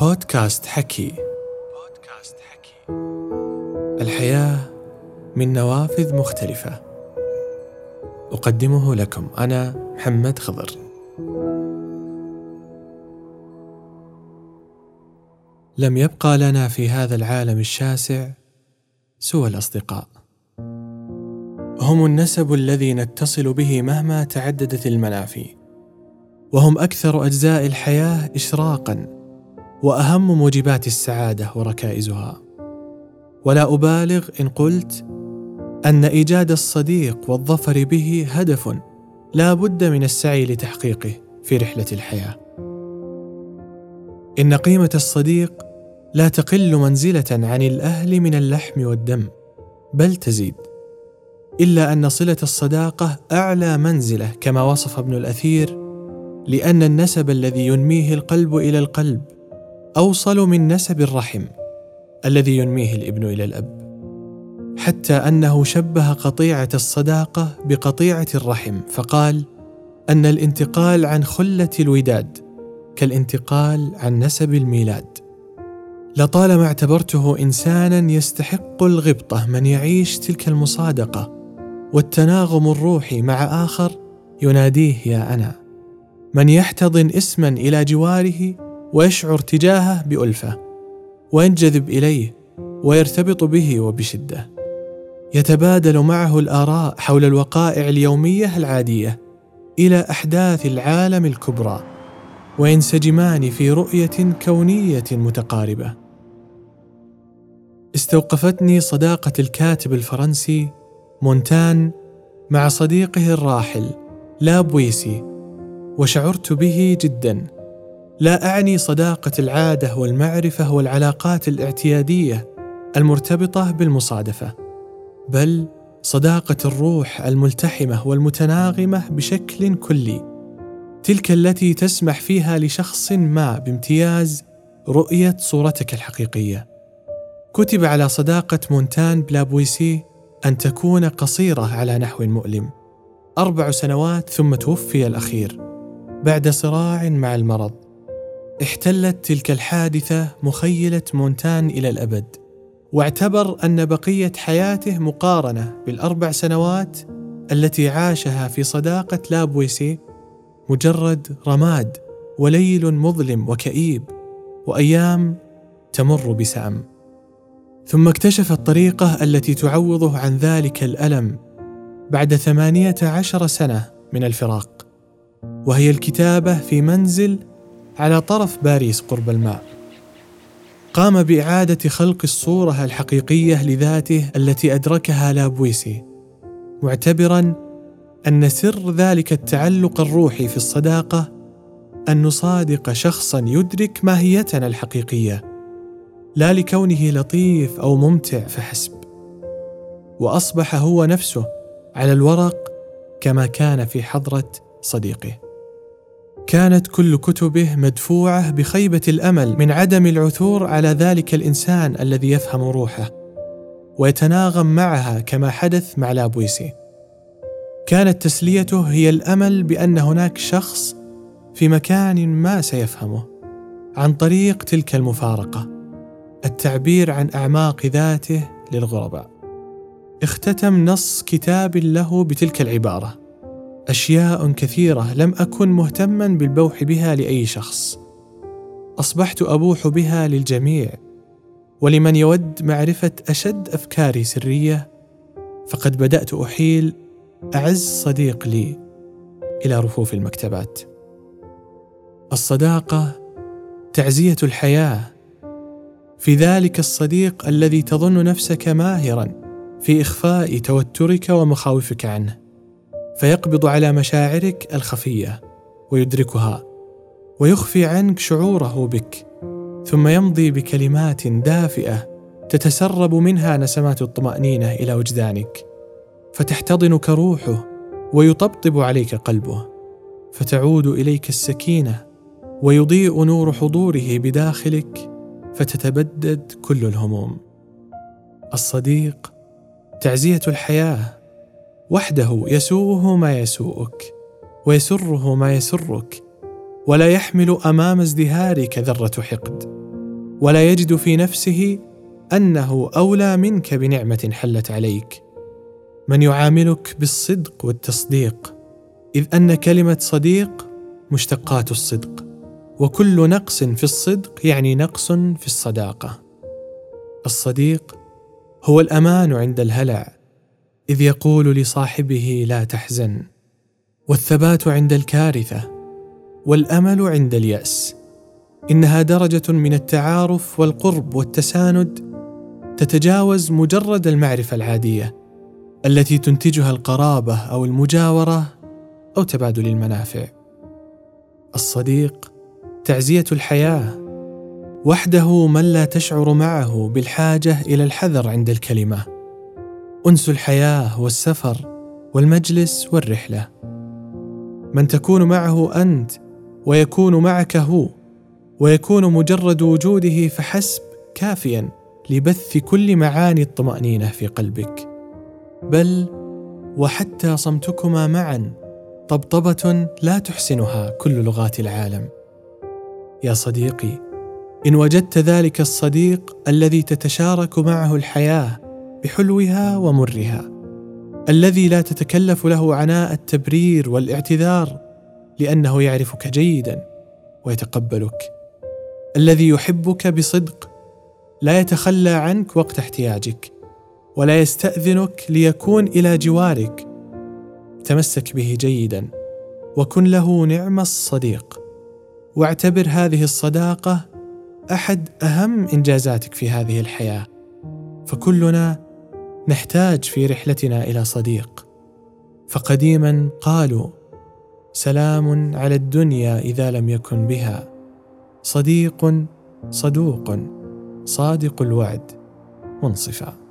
بودكاست حكي. بودكاست حكي الحياة من نوافذ مختلفة. أقدمه لكم أنا محمد خضر. لم يبقى لنا في هذا العالم الشاسع سوى الأصدقاء. هم النسب الذي نتصل به مهما تعددت المنافي وهم أكثر أجزاء الحياة اشراقا وأهم موجبات السعادة وركائزها. ولا أبالغ إن قلت أن إيجاد الصديق والظفر به هدف لا بد من السعي لتحقيقه في رحلة الحياة. إن قيمة الصديق لا تقل منزلة عن الأهل من اللحم والدم بل تزيد. إلا أن صلة الصداقة أعلى منزلة كما وصف ابن الأثير لأن النسب الذي ينميه القلب إلى القلب أوصل من نسب الرحم الذي ينميه الإبن إلى الأب حتى أنه شبه قطيعة الصداقة بقطيعة الرحم فقال أن الانتقال عن خلة الوداد كالانتقال عن نسب الميلاد. لطالما اعتبرته إنسانا يستحق الغبطة من يعيش تلك المصادقة والتناغم الروحي مع آخر يناديه يا أنا! من يحتضن اسما إلى جواره ويشعر تجاهه بألفه وينجذب إليه ويرتبط به وبشدة. يتبادل معه الآراء حول الوقائع اليومية العادية إلى أحداث العالم الكبرى وينسجمان في رؤية كونية متقاربة. استوقفتني صداقة الكاتب الفرنسي مونتان مع صديقه الراحل لا بويسي وشعرت به جدا. لا أعني صداقة العادة والمعرفة والعلاقات الاعتيادية المرتبطة بالمصادفة بل صداقة الروح الملتحمة والمتناغمة بشكل كلي تلك التي تسمح فيها لشخص ما بامتياز رؤية صورتك الحقيقية. كتب على صداقة مونتان بلابويسي أن تكون قصيرة على نحو مؤلم. أربع سنوات ثم توفي الأخير بعد صراع مع المرض. احتلت تلك الحادثة مخيلة مونتان إلى الأبد واعتبر أن بقية حياته مقارنة بالأربع سنوات التي عاشها في صداقة لابويسي مجرد رماد وليل مظلم وكئيب وأيام تمر بسام ثم اكتشف الطريقة التي تعوضه عن ذلك الألم بعد ثمانية عشر سنة من الفراق وهي الكتابة في منزل على طرف باريس قرب الماء. قام بإعادة خلق الصورة الحقيقية لذاته التي أدركها لابويسي معتبرا أن سر ذلك التعلق الروحي في الصداقة أن نصادق شخصا يدرك ماهيتنا الحقيقية لا لكونه لطيف أو ممتع فحسب. وأصبح هو نفسه على الورق كما كان في حضرة صديقه. كانت كل كتبه مدفوعة بخيبة الأمل من عدم العثور على ذلك الإنسان الذي يفهم روحه ويتناغم معها كما حدث مع لابويسي. كانت تسليته هي الأمل بأن هناك شخص في مكان ما سيفهمه عن طريق تلك المفارقة التعبير عن أعماق ذاته للغرباء. اختتم نص كتاب له بتلك العبارة. أشياء كثيرة لم أكن مهتما بالبوح بها لأي شخص. أصبحت أبوح بها للجميع. ولمن يود معرفة أشد أفكاري سرية فقد بدأت أحيل أعز صديق لي إلى رفوف المكتبات. الصداقة تعزية الحياة. في ذلك الصديق الذي تظن نفسك ماهرا في إخفاء توترك ومخاوفك عنه. فيقبض على مشاعرك الخفية ويدركها ويخفي عنك شعوره بك ثم يمضي بكلمات دافئة تتسرب منها نسمات الطمأنينة إلى وجدانك. فتحتضنك روحه ويطبطب عليك قلبه. فتعود إليك السكينة ويضيء نور حضوره بداخلك فتتبدد كل الهموم. الصديق تعزية الحياة. وحده يسوءه ما يسوءك ويسره ما يسرك ولا يحمل أمام ازدهارك ذرة حقد ولا يجد في نفسه أنه أولى منك بنعمة حلت عليك. من يعاملك بالصدق والتصديق إذ أن كلمة صديق مشتقات الصدق وكل نقص في الصدق يعني نقص في الصداقة. الصديق هو الأمان عند الهلع إذ يقول لصاحبه لا تحزن والثبات عند الكارثة والأمل عند اليأس إنها درجة من التعارف والقرب والتساند تتجاوز مجرد المعرفة العادية التي تنتجها القرابة أو المجاورة أو تبادل المنافع. الصديق تعزية الحياة وحده من لا تشعر معه بالحاجة إلى الحذر عند الكلمة. أنس الحياة والسفر والمجلس والرحلة. من تكون معه أنت ويكون معك هو ويكون مجرد وجوده فحسب كافيا لبث كل معاني الطمأنينة في قلبك. بل وحتى صمتكما معا طبطبة لا تحسنها كل لغات العالم. يا صديقي إن وجدت ذلك الصديق الذي تتشارك معه الحياة بحلوها ومرها. الذي لا تتكلف له عناء التبرير والاعتذار لأنه يعرفك جيدا ويتقبلك. الذي يحبك بصدق لا يتخلى عنك وقت احتياجك ولا يستأذنك ليكون إلى جوارك. تمسك به جيدا وكن له نعم الصديق. واعتبر هذه الصداقة أحد أهم إنجازاتك في هذه الحياة. فكلنا نحتاج في رحلتنا إلى صديق. فقديما قالوا سلام على الدنيا إذا لم يكن بها. صديق صدوق صادق الوعد. منصفا.